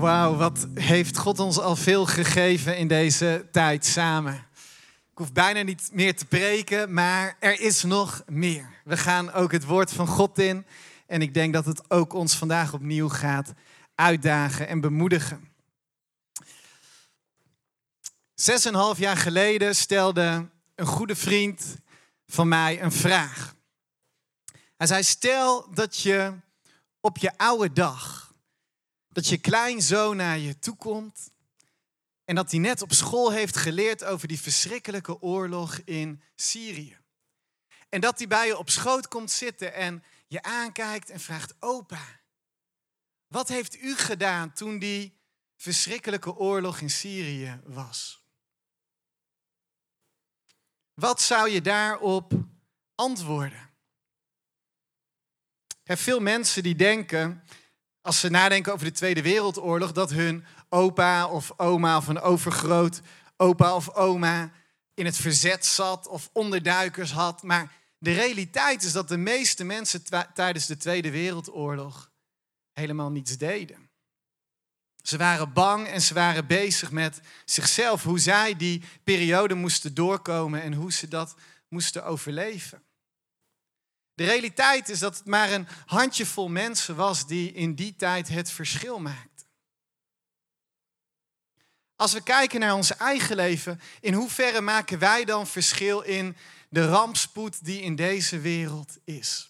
Wauw, wat heeft God ons al veel gegeven in deze tijd samen. Ik hoef bijna niet meer te preken, maar er is nog meer. We gaan ook het woord van God in. En ik denk dat het ook ons vandaag opnieuw gaat uitdagen en bemoedigen. Zes en een half jaar geleden stelde een goede vriend van mij een vraag. Hij zei: Stel dat je op je oude dag dat je kleinzoon naar je toe komt en dat hij net op school heeft geleerd over die verschrikkelijke oorlog in Syrië. En dat hij bij je op schoot komt zitten en je aankijkt en vraagt: Opa, wat heeft u gedaan toen die verschrikkelijke oorlog in Syrië was? Wat zou je daarop antwoorden? Er veel mensen die denken als ze nadenken over de Tweede Wereldoorlog, dat hun opa of oma of een overgroot opa of oma in het verzet zat of onderduikers had. Maar de realiteit is dat de meeste mensen tijdens de Tweede Wereldoorlog helemaal niets deden. Ze waren bang en ze waren bezig met zichzelf, hoe zij die periode moesten doorkomen en hoe ze dat moesten overleven. De realiteit is dat het maar een handjevol mensen was die in die tijd het verschil maakten. Als we kijken naar ons eigen leven, in hoeverre maken wij dan verschil in de rampspoed die in deze wereld is?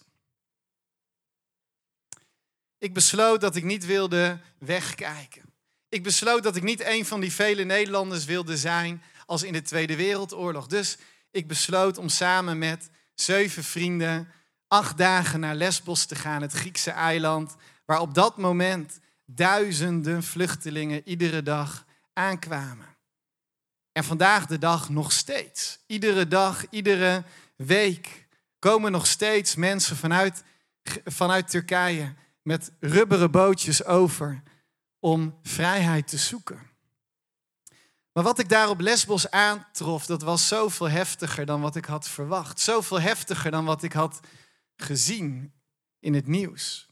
Ik besloot dat ik niet wilde wegkijken. Ik besloot dat ik niet een van die vele Nederlanders wilde zijn als in de Tweede Wereldoorlog. Dus ik besloot om samen met zeven vrienden acht dagen naar Lesbos te gaan, het Griekse eiland, waar op dat moment duizenden vluchtelingen iedere dag aankwamen. En vandaag de dag nog steeds. Iedere dag, iedere week komen nog steeds mensen vanuit, vanuit Turkije met rubberen bootjes over om vrijheid te zoeken. Maar wat ik daar op Lesbos aantrof, dat was zoveel heftiger dan wat ik had verwacht. Zoveel heftiger dan wat ik had gezien in het nieuws.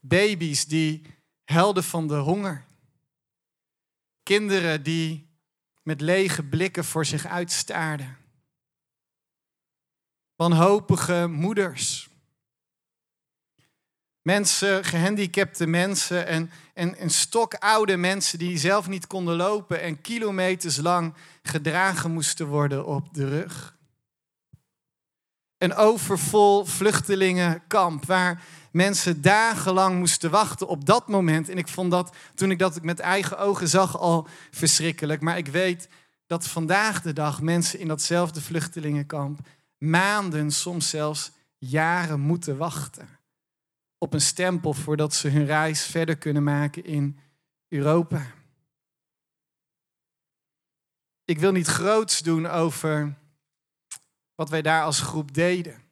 Baby's die helden van de honger. Kinderen die met lege blikken voor zich uitstaarden. Wanhopige moeders. Mensen, gehandicapte mensen en, en, en stokoude mensen die zelf niet konden lopen en kilometers lang gedragen moesten worden op de rug een overvol vluchtelingenkamp waar mensen dagenlang moesten wachten op dat moment. En ik vond dat, toen ik dat met eigen ogen zag, al verschrikkelijk. Maar ik weet dat vandaag de dag mensen in datzelfde vluchtelingenkamp maanden, soms zelfs jaren moeten wachten op een stempel voordat ze hun reis verder kunnen maken in Europa. Ik wil niet groots doen over wat wij daar als groep deden.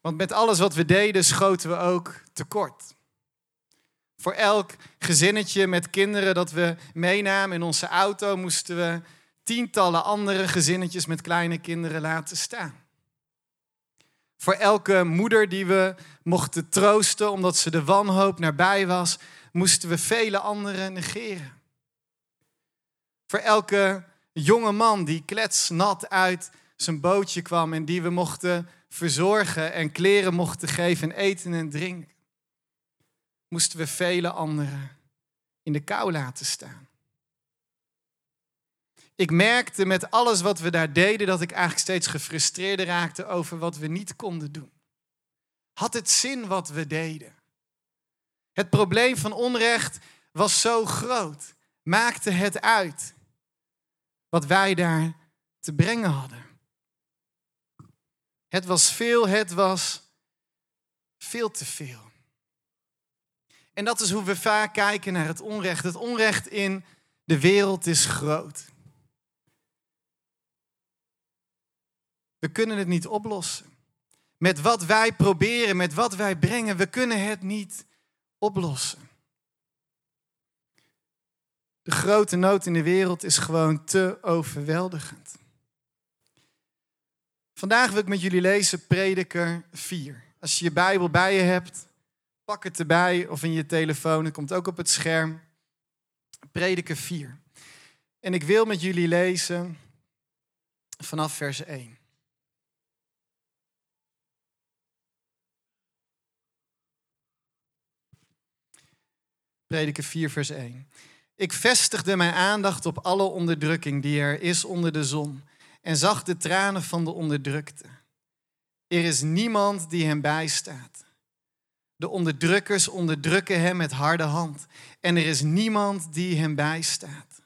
Want met alles wat we deden schoten we ook tekort. Voor elk gezinnetje met kinderen dat we meenamen in onze auto moesten we tientallen andere gezinnetjes met kleine kinderen laten staan. Voor elke moeder die we mochten troosten omdat ze de wanhoop nabij was, moesten we vele anderen negeren. Voor elke jonge man die kletsnat uit zijn bootje kwam en die we mochten verzorgen en kleren mochten geven en eten en drinken, moesten we vele anderen in de kou laten staan. Ik merkte met alles wat we daar deden dat ik eigenlijk steeds gefrustreerder raakte over wat we niet konden doen. Had het zin wat we deden? Het probleem van onrecht was zo groot. Maakte het uit wat wij daar te brengen hadden. Het was veel, het was veel te veel. En dat is hoe we vaak kijken naar het onrecht. Het onrecht in de wereld is groot. We kunnen het niet oplossen. Met wat wij proberen, met wat wij brengen, we kunnen het niet oplossen. De grote nood in de wereld is gewoon te overweldigend. Vandaag wil ik met jullie lezen Prediker 4. Als je je Bijbel bij je hebt, Pak het erbij of in je telefoon, het komt ook op het scherm. Prediker 4. En ik wil met jullie lezen vanaf vers 1. Prediker 4, vers 1. Ik vestigde mijn aandacht op alle onderdrukking die er is onder de zon en zag de tranen van de onderdrukte. Er is niemand die hem bijstaat. De onderdrukkers onderdrukken hem met harde hand en er is niemand die hem bijstaat.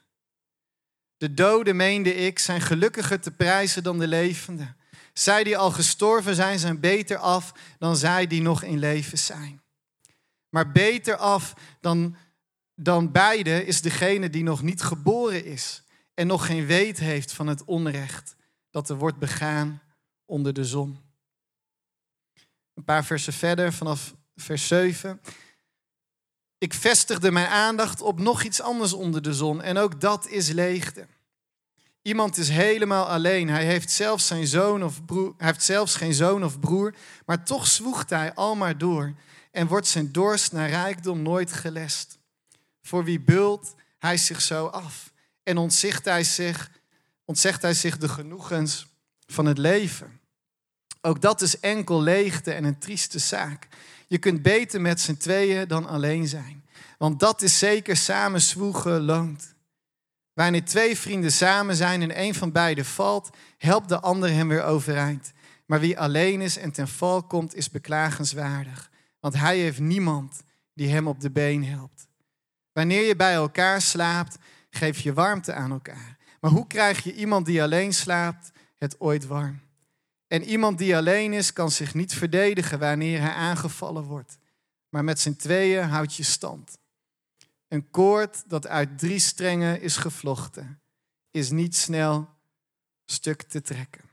De doden, meende ik, zijn gelukkiger te prijzen dan de levenden. Zij die al gestorven zijn, zijn beter af dan zij die nog in leven zijn. Maar beter af dan, dan beide is degene die nog niet geboren is en nog geen weet heeft van het onrecht dat er wordt begaan onder de zon. Een paar versen verder, vanaf vers 7. Ik vestigde mijn aandacht op nog iets anders onder de zon en ook dat is leegte. Iemand is helemaal alleen. Hij heeft zelfs, zijn zoon of broer, heeft zelfs geen zoon of broer, maar toch zwoegt hij al maar door en wordt zijn dorst naar rijkdom nooit gelest. Voor wie bult hij zich zo af en ontzicht hij zich, ontzegt hij zich de genoegens van het leven. Ook dat is enkel leegte en een trieste zaak. Je kunt beter met z'n tweeën dan alleen zijn. Want dat is zeker samen zwoegen loont. Wanneer twee vrienden samen zijn en een van beiden valt, helpt de ander hem weer overeind. Maar wie alleen is en ten val komt, is beklagenswaardig. Want hij heeft niemand die hem op de been helpt. Wanneer je bij elkaar slaapt, geef je warmte aan elkaar. Maar hoe krijg je iemand die alleen slaapt het ooit warm? En iemand die alleen is, kan zich niet verdedigen wanneer hij aangevallen wordt. Maar met z'n tweeën houdt je stand. Een koord dat uit drie strengen is gevlochten, is niet snel stuk te trekken.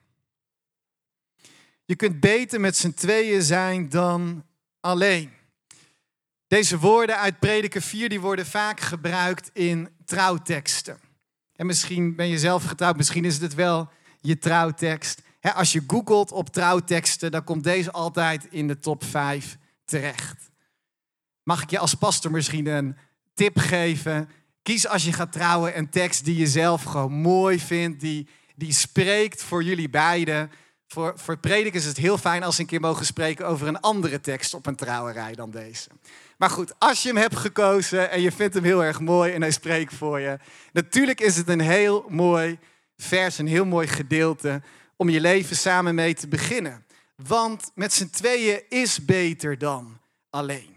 Je kunt beter met z'n tweeën zijn dan alleen. Deze woorden uit Prediker 4 die worden vaak gebruikt in trouwteksten. En misschien ben je zelf getrouwd, misschien is het wel je trouwtekst. als je googelt op trouwteksten, dan komt deze altijd in de top 5 terecht. Mag ik je als pastor misschien een tip geven? Kies als je gaat trouwen een tekst die je zelf gewoon mooi vindt, die, die spreekt voor jullie beiden. Voor, voor predikers is het heel fijn als ze een keer mogen spreken over een andere tekst op een trouwerij dan deze. Maar goed, als je hem hebt gekozen en je vindt hem heel erg mooi en hij spreekt voor je. Natuurlijk is het een heel mooi vers, een heel mooi gedeelte om je leven samen mee te beginnen. Want met z'n tweeën is beter dan alleen.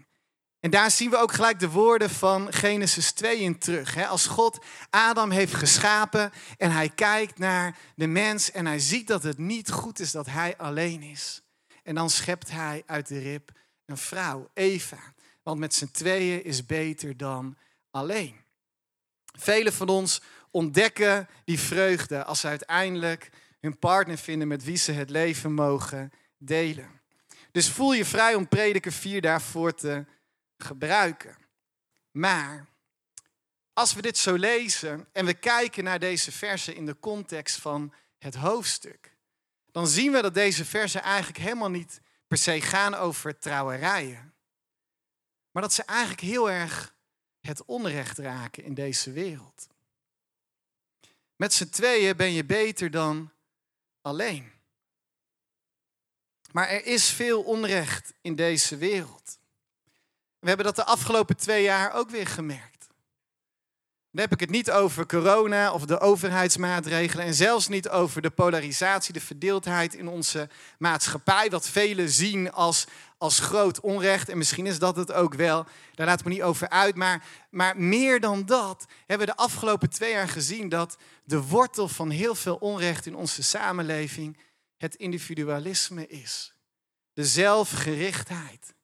En daar zien we ook gelijk de woorden van Genesis 2 in terug. Als God Adam heeft geschapen en hij kijkt naar de mens en hij ziet dat het niet goed is dat hij alleen is. En dan schept hij uit de rib een vrouw, Eva. Want met z'n tweeën is beter dan alleen. Velen van ons ontdekken die vreugde als ze uiteindelijk hun partner vinden met wie ze het leven mogen delen. Dus voel je vrij om prediker 4 daarvoor te gebruiken. Maar als we dit zo lezen en we kijken naar deze versen in de context van het hoofdstuk, dan zien we dat deze versen eigenlijk helemaal niet per se gaan over trouwerijen. Maar dat ze eigenlijk heel erg het onrecht raken in deze wereld. Met z'n tweeën ben je beter dan alleen. Maar er is veel onrecht in deze wereld. We hebben dat de afgelopen twee jaar ook weer gemerkt. Dan heb ik het niet over corona of de overheidsmaatregelen en zelfs niet over de polarisatie, de verdeeldheid in onze maatschappij, wat velen zien als, als groot onrecht. En misschien is dat het ook wel, daar laat ik me niet over uit. Maar, maar meer dan dat hebben we de afgelopen twee jaar gezien dat de wortel van heel veel onrecht in onze samenleving het individualisme is. De zelfgerichtheid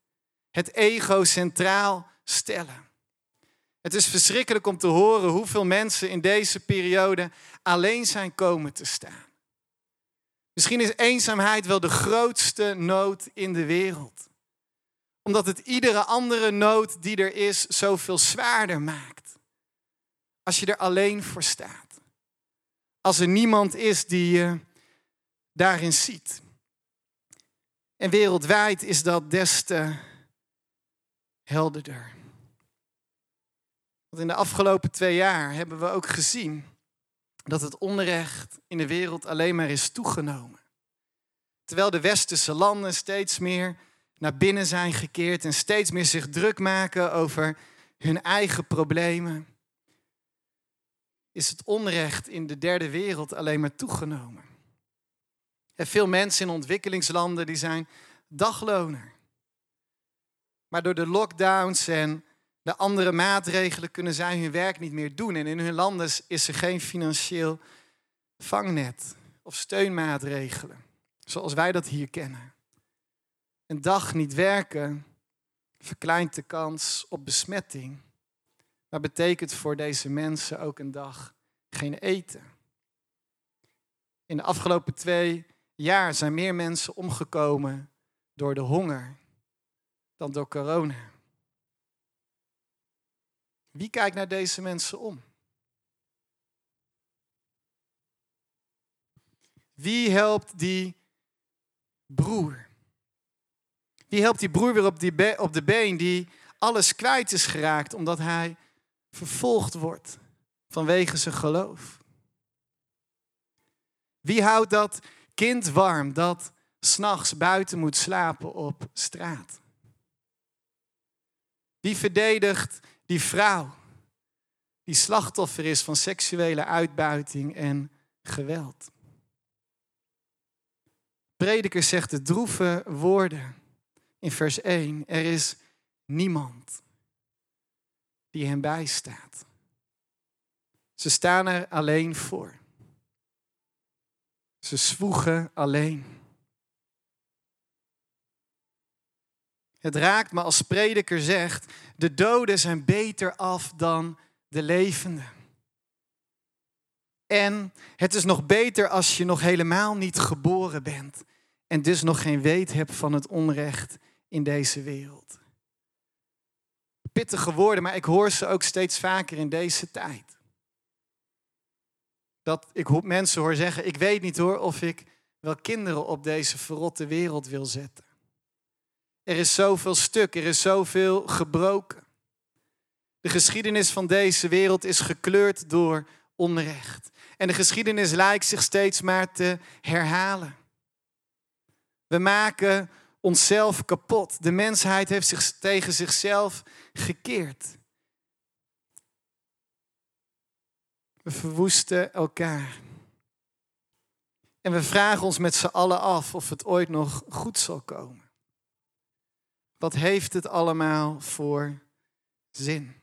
het ego centraal stellen. Het is verschrikkelijk om te horen hoeveel mensen in deze periode alleen zijn komen te staan. Misschien is eenzaamheid wel de grootste nood in de wereld. Omdat het iedere andere nood die er is zoveel zwaarder maakt. Als je er alleen voor staat. Als er niemand is die je daarin ziet. En wereldwijd is dat des te helderder. In de afgelopen twee jaar hebben we ook gezien dat het onrecht in de wereld alleen maar is toegenomen. Terwijl de westerse landen steeds meer naar binnen zijn gekeerd en steeds meer zich druk maken over hun eigen problemen, is het onrecht in de derde wereld alleen maar toegenomen. En veel mensen in ontwikkelingslanden die zijn dagloner. Maar door de lockdowns en de andere maatregelen kunnen zij hun werk niet meer doen. En in hun landen is er geen financieel vangnet of steunmaatregelen, zoals wij dat hier kennen. Een dag niet werken verkleint de kans op besmetting, maar betekent voor deze mensen ook een dag geen eten. In de afgelopen twee jaar zijn meer mensen omgekomen door de honger dan door corona. Wie kijkt naar deze mensen om? Wie helpt die broer? Wie helpt die broer weer op, die op de been die alles kwijt is geraakt omdat hij vervolgd wordt vanwege zijn geloof? Wie houdt dat kind warm dat s'nachts buiten moet slapen op straat? Wie verdedigt die vrouw die slachtoffer is van seksuele uitbuiting en geweld? Prediker zegt de droeve woorden in vers 1. Er is niemand die hem bijstaat. Ze staan er alleen voor. Ze zwoegen alleen. Het raakt me als prediker zegt, de doden zijn beter af dan de levenden. En het is nog beter als je nog helemaal niet geboren bent en dus nog geen weet hebt van het onrecht in deze wereld. Pittige woorden, maar ik hoor ze ook steeds vaker in deze tijd. Dat ik mensen hoor zeggen, ik weet niet hoor of ik wel kinderen op deze verrotte wereld wil zetten. Er is zoveel stuk, er is zoveel gebroken. De geschiedenis van deze wereld is gekleurd door onrecht. En de geschiedenis lijkt zich steeds maar te herhalen. We maken onszelf kapot. De mensheid heeft zich tegen zichzelf gekeerd. We verwoesten elkaar. En we vragen ons met z'n allen af of het ooit nog goed zal komen. Wat heeft het allemaal voor zin?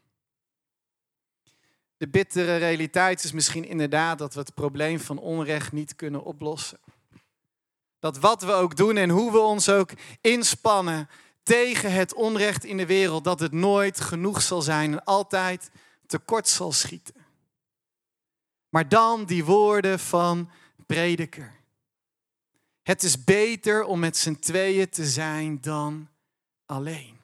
De bittere realiteit is misschien inderdaad dat we het probleem van onrecht niet kunnen oplossen. Dat wat we ook doen en hoe we ons ook inspannen tegen het onrecht in de wereld, dat het nooit genoeg zal zijn en altijd tekort zal schieten. Maar dan die woorden van prediker. Het is beter om met z'n tweeën te zijn dan alleen.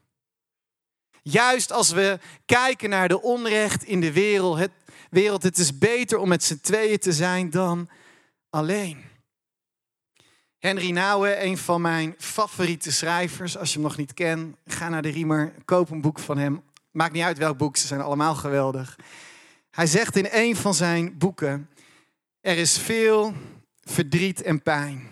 Juist als we kijken naar de onrecht in de wereld, het, wereld, het is beter om met z'n tweeën te zijn dan alleen. Henry Nouwen, een van mijn favoriete schrijvers. Als je hem nog niet kent, ga naar de Riemer, koop een boek van hem. Maakt niet uit welk boek, ze zijn allemaal geweldig. Hij zegt in een van zijn boeken: Er is veel verdriet en pijn.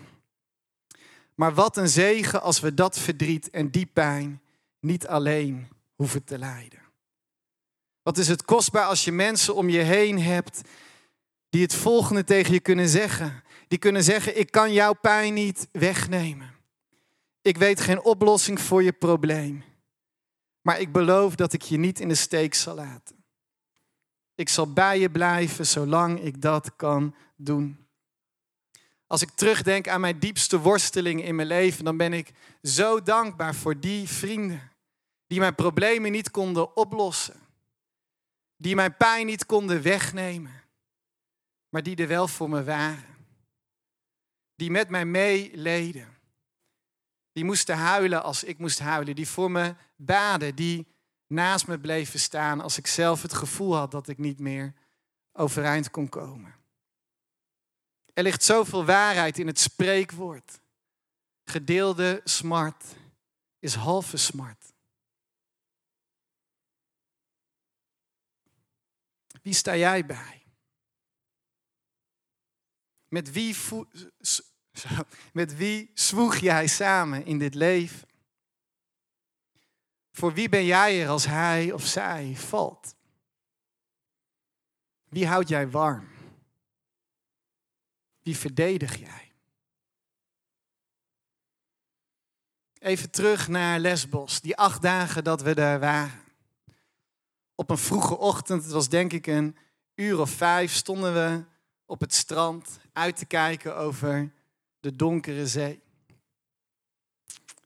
Maar wat een zegen als we dat verdriet en die pijn niet alleen hoeven te lijden. Wat is het kostbaar als je mensen om je heen hebt die het volgende tegen je kunnen zeggen. Die kunnen zeggen, ik kan jouw pijn niet wegnemen. Ik weet geen oplossing voor je probleem. Maar ik beloof dat ik je niet in de steek zal laten. Ik zal bij je blijven zolang ik dat kan doen. Als ik terugdenk aan mijn diepste worsteling in mijn leven, dan ben ik zo dankbaar voor die vrienden die mijn problemen niet konden oplossen, die mijn pijn niet konden wegnemen, maar die er wel voor me waren. Die met mij meeleden. Die moesten huilen als ik moest huilen, die voor me baden, die naast me bleven staan als ik zelf het gevoel had dat ik niet meer overeind kon komen. Er ligt zoveel waarheid in het spreekwoord. Gedeelde smart is halve smart. Wie sta jij bij? Met wie, met wie zwoeg jij samen in dit leven? Voor wie ben jij er als hij of zij valt? Wie houdt jij warm? Wie verdedig jij? Even terug naar Lesbos, die acht dagen dat we daar waren. Op een vroege ochtend, het was denk ik een uur of vijf, stonden we op het strand uit te kijken over de donkere zee.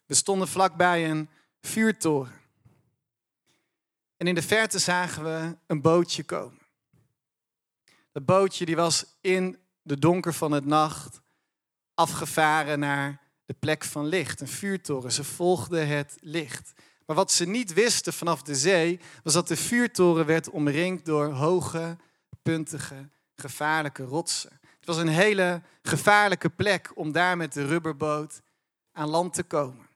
We stonden vlakbij een vuurtoren. En in de verte zagen we een bootje komen. Dat bootje die was in de donker van het nacht afgevaren naar de plek van licht, een vuurtoren. Ze volgden het licht. Maar wat ze niet wisten vanaf de zee, was dat de vuurtoren werd omringd door hoge, puntige, gevaarlijke rotsen. Het was een hele gevaarlijke plek om daar met de rubberboot aan land te komen.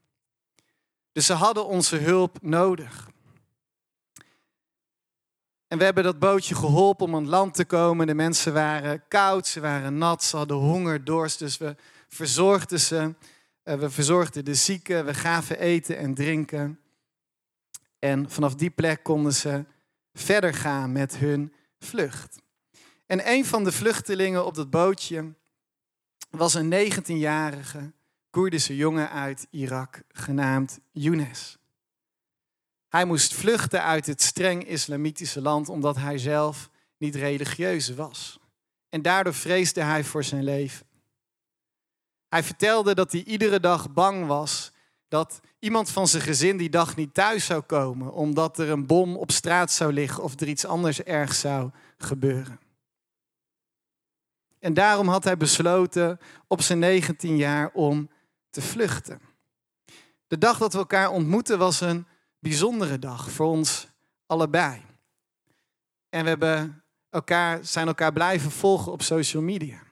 Dus ze hadden onze hulp nodig. En we hebben dat bootje geholpen om aan land te komen. De mensen waren koud, ze waren nat, ze hadden honger, dorst. Dus we verzorgden ze. Eh, we verzorgden de zieken, we gaven eten en drinken. En vanaf die plek konden ze verder gaan met hun vlucht. En een van de vluchtelingen op dat bootje was een 19-jarige Koerdische jongen uit Irak genaamd Younes. Hij moest vluchten uit het streng islamitische land omdat hij zelf niet religieus was. En daardoor vreesde hij voor zijn leven. Hij vertelde dat hij iedere dag bang was dat iemand van zijn gezin die dag niet thuis zou komen, omdat er een bom op straat zou liggen of er iets anders ergs zou gebeuren. En daarom had hij besloten op zijn 19 jaar om te vluchten. De dag dat we elkaar ontmoetten was een bijzondere dag voor ons allebei. En we hebben elkaar, zijn elkaar blijven volgen op social media.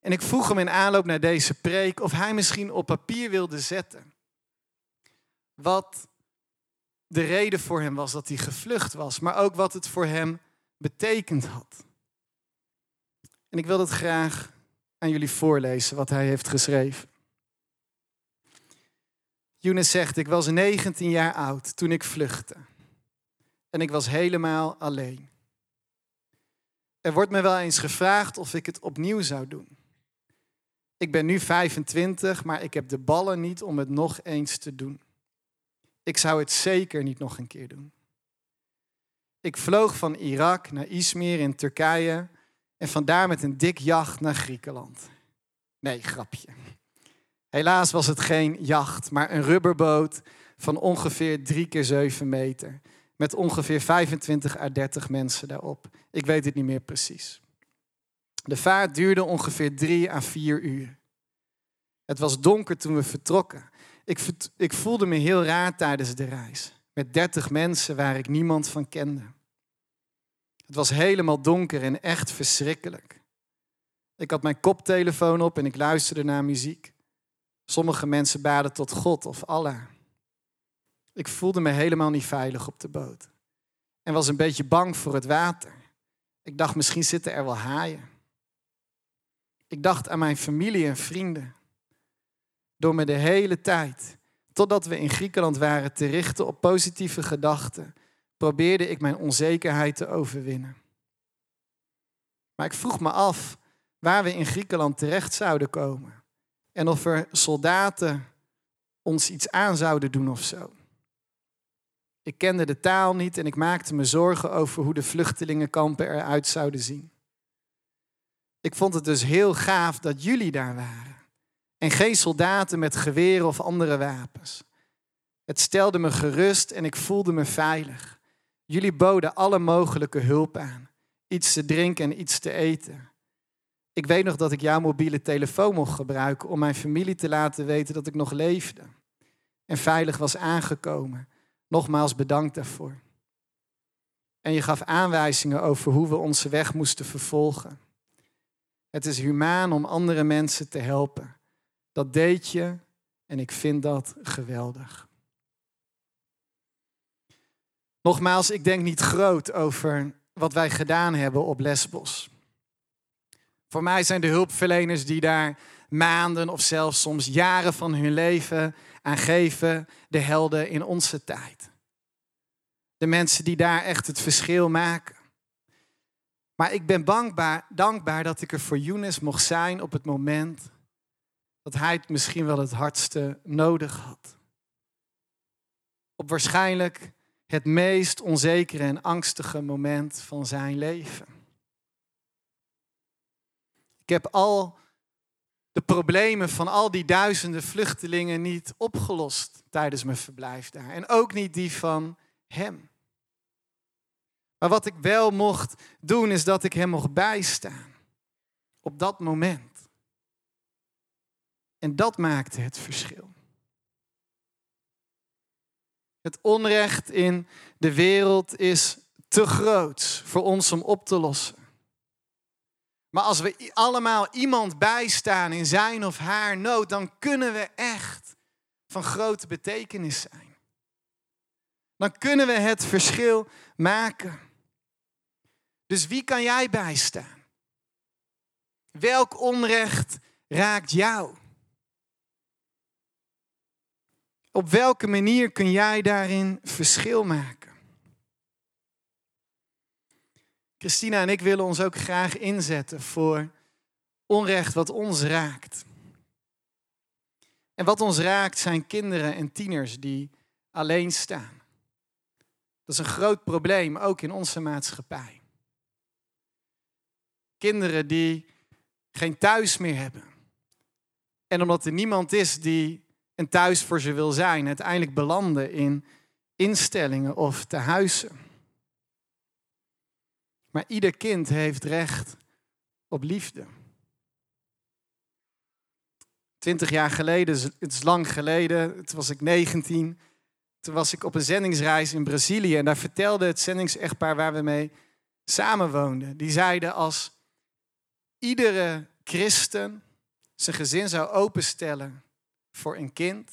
En ik vroeg hem in aanloop naar deze preek of hij misschien op papier wilde zetten wat de reden voor hem was dat hij gevlucht was, maar ook wat het voor hem betekend had. En ik wil dat graag aan jullie voorlezen wat hij heeft geschreven. Younes zegt, ik was 19 jaar oud toen ik vluchtte. En ik was helemaal alleen. Er wordt me wel eens gevraagd of ik het opnieuw zou doen. Ik ben nu 25, maar ik heb de ballen niet om het nog eens te doen. Ik zou het zeker niet nog een keer doen. Ik vloog van Irak naar Izmir in Turkije en vandaar met een dik jacht naar Griekenland. Nee, grapje. Helaas was het geen jacht, maar een rubberboot van ongeveer 3 keer 7 meter. Met ongeveer 25 à 30 mensen daarop. Ik weet het niet meer precies. De vaart duurde ongeveer 3 à 4 uur. Het was donker toen we vertrokken. Ik, ik voelde me heel raar tijdens de reis. Met 30 mensen waar ik niemand van kende. Het was helemaal donker en echt verschrikkelijk. Ik had mijn koptelefoon op en ik luisterde naar muziek. Sommige mensen baden tot God of Allah. Ik voelde me helemaal niet veilig op de boot. En was een beetje bang voor het water. Ik dacht, misschien zitten er wel haaien. Ik dacht aan mijn familie en vrienden. Door me de hele tijd, totdat we in Griekenland waren, te richten op positieve gedachten, probeerde ik mijn onzekerheid te overwinnen. Maar ik vroeg me af waar we in Griekenland terecht zouden komen. En of er soldaten ons iets aan zouden doen of zo. Ik kende de taal niet en ik maakte me zorgen over hoe de vluchtelingenkampen eruit zouden zien. Ik vond het dus heel gaaf dat jullie daar waren. En geen soldaten met geweren of andere wapens. Het stelde me gerust en ik voelde me veilig. Jullie boden alle mogelijke hulp aan. Iets te drinken en iets te eten. Ik weet nog dat ik jouw mobiele telefoon mocht gebruiken om mijn familie te laten weten dat ik nog leefde en veilig was aangekomen. Nogmaals bedankt daarvoor. En je gaf aanwijzingen over hoe we onze weg moesten vervolgen. Het is humaan om andere mensen te helpen. Dat deed je en ik vind dat geweldig. Nogmaals, ik denk niet groot over wat wij gedaan hebben op Lesbos. Voor mij zijn de hulpverleners die daar maanden of zelfs soms jaren van hun leven aan geven, de helden in onze tijd. De mensen die daar echt het verschil maken. Maar ik ben dankbaar, dankbaar dat ik er voor Younes mocht zijn op het moment dat hij het misschien wel het hardste nodig had. Op waarschijnlijk het meest onzekere en angstige moment van zijn leven. Ik heb al de problemen van al die duizenden vluchtelingen niet opgelost tijdens mijn verblijf daar. En ook niet die van hem. Maar wat ik wel mocht doen, is dat ik hem mocht bijstaan. Op dat moment. En dat maakte het verschil. Het onrecht in de wereld is te groot voor ons om op te lossen. Maar als we allemaal iemand bijstaan in zijn of haar nood, dan kunnen we echt van grote betekenis zijn. Dan kunnen we het verschil maken. Dus wie kan jij bijstaan? Welk onrecht raakt jou? Op welke manier kun jij daarin verschil maken? Christina en ik willen ons ook graag inzetten voor onrecht wat ons raakt. En wat ons raakt zijn kinderen en tieners die alleen staan. Dat is een groot probleem, ook in onze maatschappij. Kinderen die geen thuis meer hebben. En omdat er niemand is die een thuis voor ze wil zijn, uiteindelijk belanden in instellingen of tehuizen. Maar ieder kind heeft recht op liefde. Twintig jaar geleden, het is lang geleden, toen was ik 19. Toen was ik op een zendingsreis in Brazilië en daar vertelde het zendingsechtpaar waar we mee samenwoonden. Die zeiden als iedere christen zijn gezin zou openstellen voor een kind,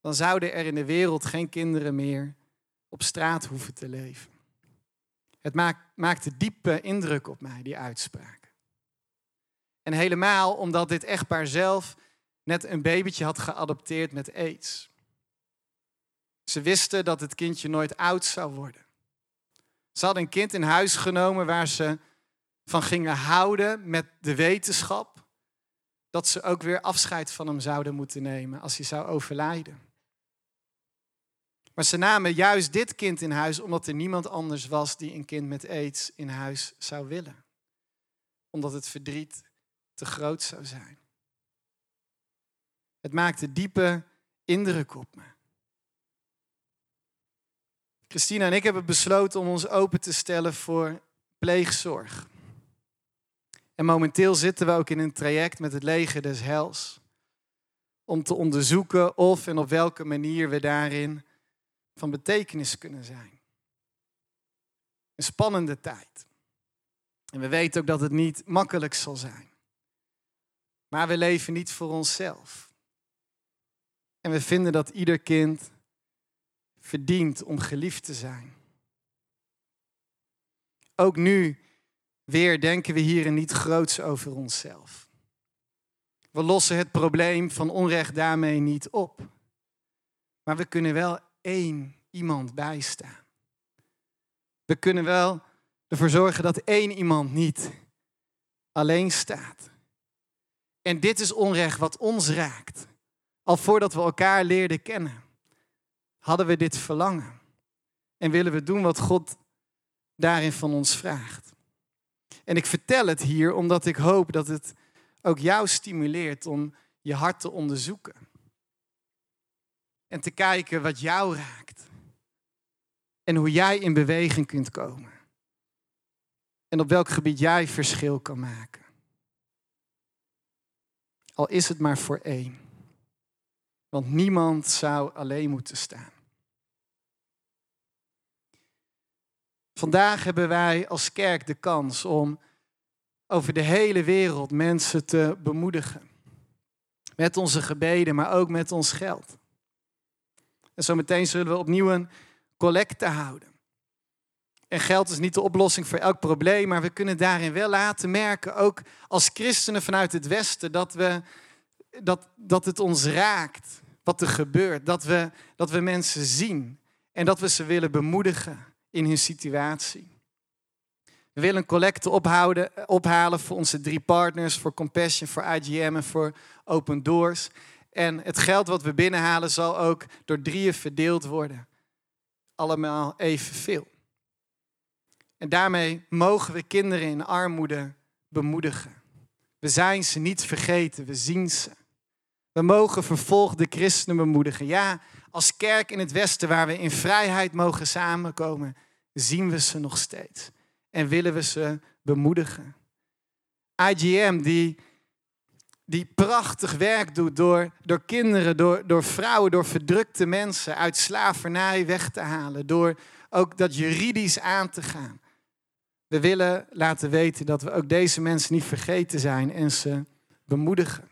dan zouden er in de wereld geen kinderen meer op straat hoeven te leven. Het maakte diepe indruk op mij, die uitspraak. En helemaal omdat dit echtpaar zelf net een babytje had geadopteerd met aids. Ze wisten dat het kindje nooit oud zou worden. Ze hadden een kind in huis genomen waar ze van gingen houden met de wetenschap dat ze ook weer afscheid van hem zouden moeten nemen als hij zou overlijden. Maar ze namen juist dit kind in huis omdat er niemand anders was die een kind met aids in huis zou willen. Omdat het verdriet te groot zou zijn. Het maakte diepe indruk op me. Christina en ik hebben besloten om ons open te stellen voor pleegzorg. En momenteel zitten we ook in een traject met het leger des hels. Om te onderzoeken of en op welke manier we daarin van betekenis kunnen zijn. Een spannende tijd. En we weten ook dat het niet makkelijk zal zijn. Maar we leven niet voor onszelf. En we vinden dat ieder kind verdient om geliefd te zijn. Ook nu weer denken we hierin niet groots over onszelf. We lossen het probleem van onrecht daarmee niet op. Maar we kunnen wel één iemand bijstaan. We kunnen wel ervoor zorgen dat één iemand niet alleen staat. En dit is onrecht wat ons raakt. Al voordat we elkaar leerden kennen, hadden we dit verlangen. En willen we doen wat God daarin van ons vraagt. En ik vertel het hier omdat ik hoop dat het ook jou stimuleert om je hart te onderzoeken. En te kijken wat jou raakt. En hoe jij in beweging kunt komen. En op welk gebied jij verschil kan maken. Al is het maar voor één. Want niemand zou alleen moeten staan. Vandaag hebben wij als kerk de kans om over de hele wereld mensen te bemoedigen. Met onze gebeden, maar ook met ons geld. En zometeen zullen we opnieuw een collecte houden. En geld is niet de oplossing voor elk probleem, maar we kunnen daarin wel laten merken, ook als christenen vanuit het Westen, dat, we, dat, dat het ons raakt wat er gebeurt. Dat we, dat we mensen zien en dat we ze willen bemoedigen in hun situatie. We willen een collecte ophouden, ophalen voor onze drie partners, voor Compassion, voor IGM en voor Open Doors. En het geld wat we binnenhalen zal ook door drieën verdeeld worden. Allemaal evenveel. En daarmee mogen we kinderen in armoede bemoedigen. We zijn ze niet vergeten, we zien ze. We mogen vervolgde christenen bemoedigen. Ja, als kerk in het Westen, waar we in vrijheid mogen samenkomen, zien we ze nog steeds. En willen we ze bemoedigen. IGM, die, die prachtig werk doet door, door kinderen, door, door vrouwen, door verdrukte mensen uit slavernij weg te halen. Door ook dat juridisch aan te gaan. We willen laten weten dat we ook deze mensen niet vergeten zijn en ze bemoedigen.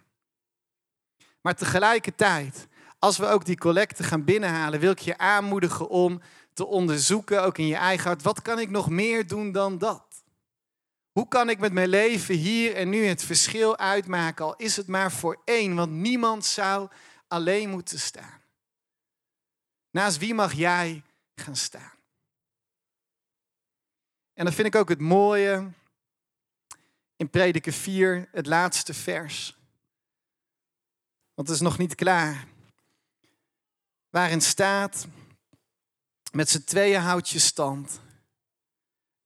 Maar tegelijkertijd, als we ook die collecten gaan binnenhalen, wil ik je aanmoedigen om te onderzoeken, ook in je eigen hart, wat kan ik nog meer doen dan dat? Hoe kan ik met mijn leven hier en nu het verschil uitmaken, al is het maar voor één, want niemand zou alleen moeten staan. Naast wie mag jij gaan staan? En dan vind ik ook het mooie in Prediker 4, het laatste vers. Want het is nog niet klaar. Waarin staat, met z'n tweeën houd je stand.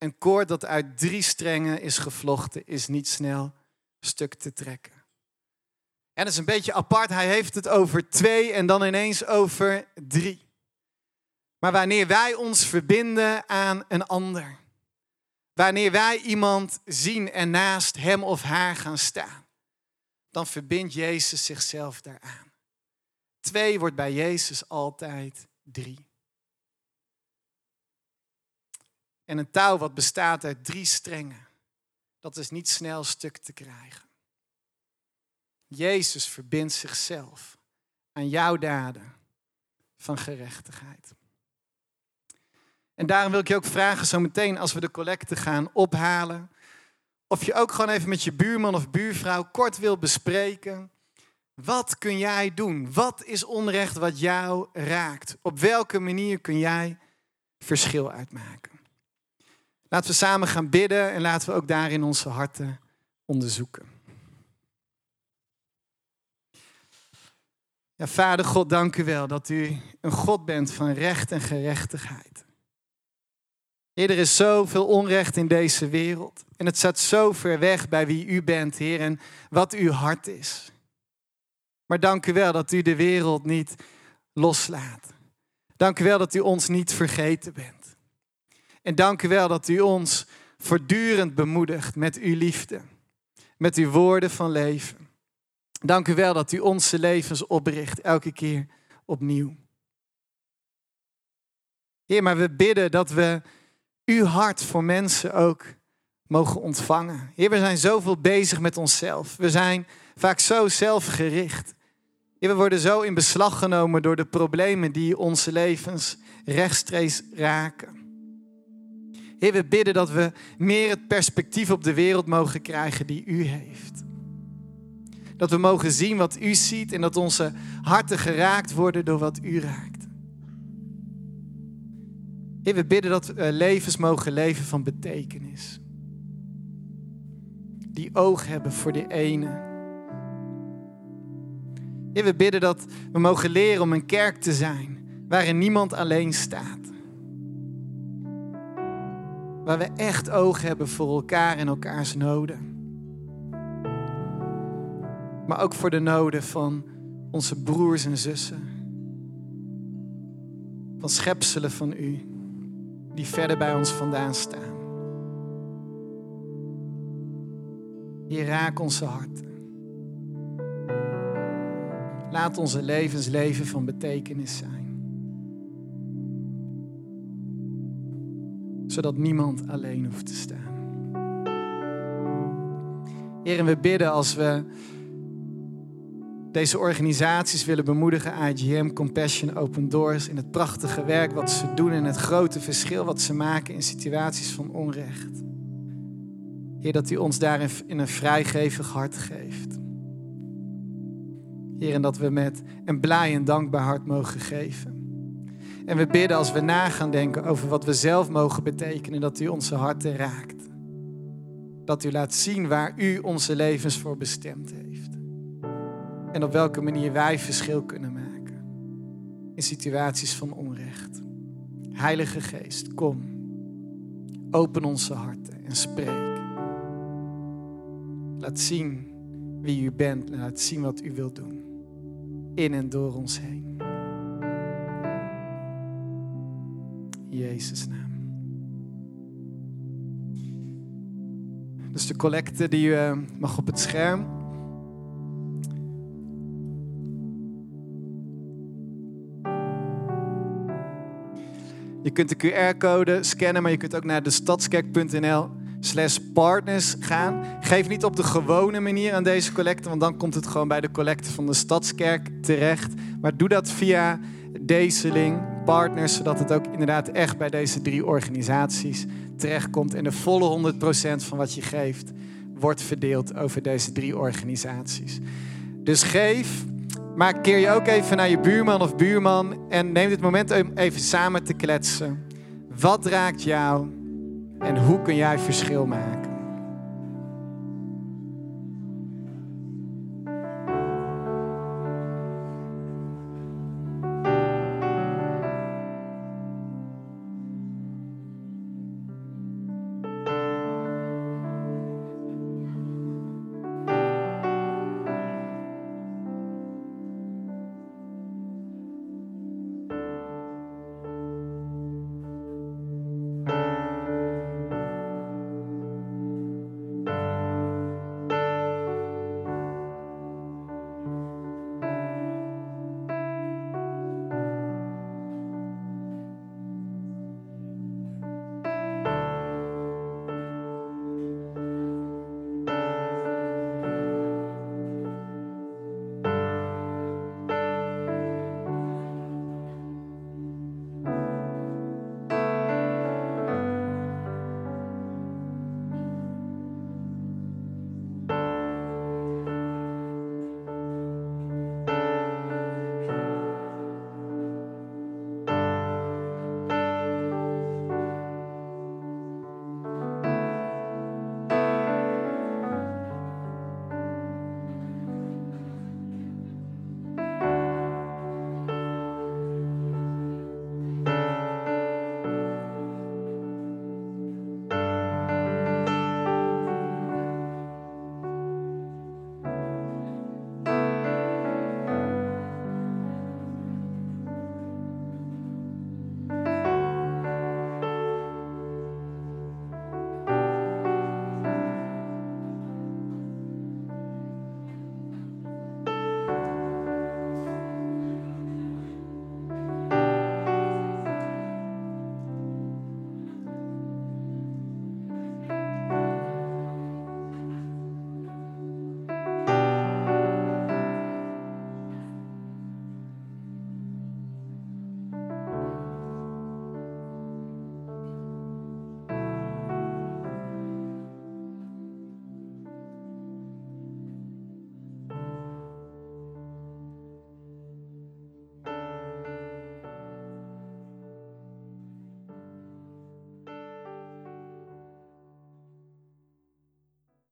Een koord dat uit drie strengen is gevlochten, is niet snel stuk te trekken. En dat is een beetje apart. Hij heeft het over twee en dan ineens over drie. Maar wanneer wij ons verbinden aan een ander, wanneer wij iemand zien en naast hem of haar gaan staan, dan verbindt Jezus zichzelf daaraan. Twee wordt bij Jezus altijd drie. En een touw wat bestaat uit drie strengen, dat is niet snel stuk te krijgen. Jezus verbindt zichzelf aan jouw daden van gerechtigheid. En daarom wil ik je ook vragen, zo meteen als we de collecte gaan ophalen, of je ook gewoon even met je buurman of buurvrouw kort wil bespreken. Wat kun jij doen? Wat is onrecht wat jou raakt? Op welke manier kun jij verschil uitmaken? Laten we samen gaan bidden en laten we ook daarin onze harten onderzoeken. Ja, Vader God, dank u wel dat u een God bent van recht en gerechtigheid. Heer, er is zoveel onrecht in deze wereld. En het staat zo ver weg bij wie u bent, Heer, en wat uw hart is. Maar dank u wel dat u de wereld niet loslaat. Dank u wel dat u ons niet vergeten bent. En dank u wel dat u ons voortdurend bemoedigt met uw liefde, met uw woorden van leven. Dank u wel dat u onze levens opricht elke keer opnieuw. Heer, maar we bidden dat we uw hart voor mensen ook mogen ontvangen. Heer, we zijn zoveel bezig met onszelf. We zijn vaak zo zelfgericht. We worden zo in beslag genomen door de problemen die onze levens rechtstreeks raken. Heer, we bidden dat we meer het perspectief op de wereld mogen krijgen die u heeft. Dat we mogen zien wat u ziet en dat onze harten geraakt worden door wat u raakt. Heer, we bidden dat we levens mogen leven van betekenis. Die oog hebben voor de ene. Heer, we bidden dat we mogen leren om een kerk te zijn waarin niemand alleen staat. Waar we echt oog hebben voor elkaar en elkaars noden. Maar ook voor de noden van onze broers en zussen. Van schepselen van u die verder bij ons vandaan staan. Hier raak onze harten. Laat onze levens leven van betekenis zijn. Zodat niemand alleen hoeft te staan. Heer, en we bidden als we deze organisaties willen bemoedigen, IGM, Compassion, Open Doors, in het prachtige werk wat ze doen en het grote verschil wat ze maken in situaties van onrecht. Heer, dat u ons daarin in een vrijgevig hart geeft. Heer, en dat we met een blij en dankbaar hart mogen geven. En we bidden als we na gaan denken over wat we zelf mogen betekenen, dat u onze harten raakt. Dat u laat zien waar u onze levens voor bestemd heeft. En op welke manier wij verschil kunnen maken in situaties van onrecht. Heilige Geest, kom. Open onze harten en spreek. Laat zien wie u bent en laat zien wat u wilt doen. In en door ons heen. Jezus' naam. Dus de collecte die uh, mag op het scherm. Je kunt de QR-code scannen, maar je kunt ook naar de stadskerk.nl slash partners gaan. Geef niet op de gewone manier aan deze collecte, want dan komt het gewoon bij de collecte van de Stadskerk terecht. Maar doe dat via deze link, partners, zodat het ook inderdaad echt bij deze drie organisaties terechtkomt. En de volle 100% van wat je geeft wordt verdeeld over deze drie organisaties. Dus geef, maar keer je ook even naar je buurman of buurman en neem dit moment om even samen te kletsen. Wat raakt jou? En hoe kun jij verschil maken?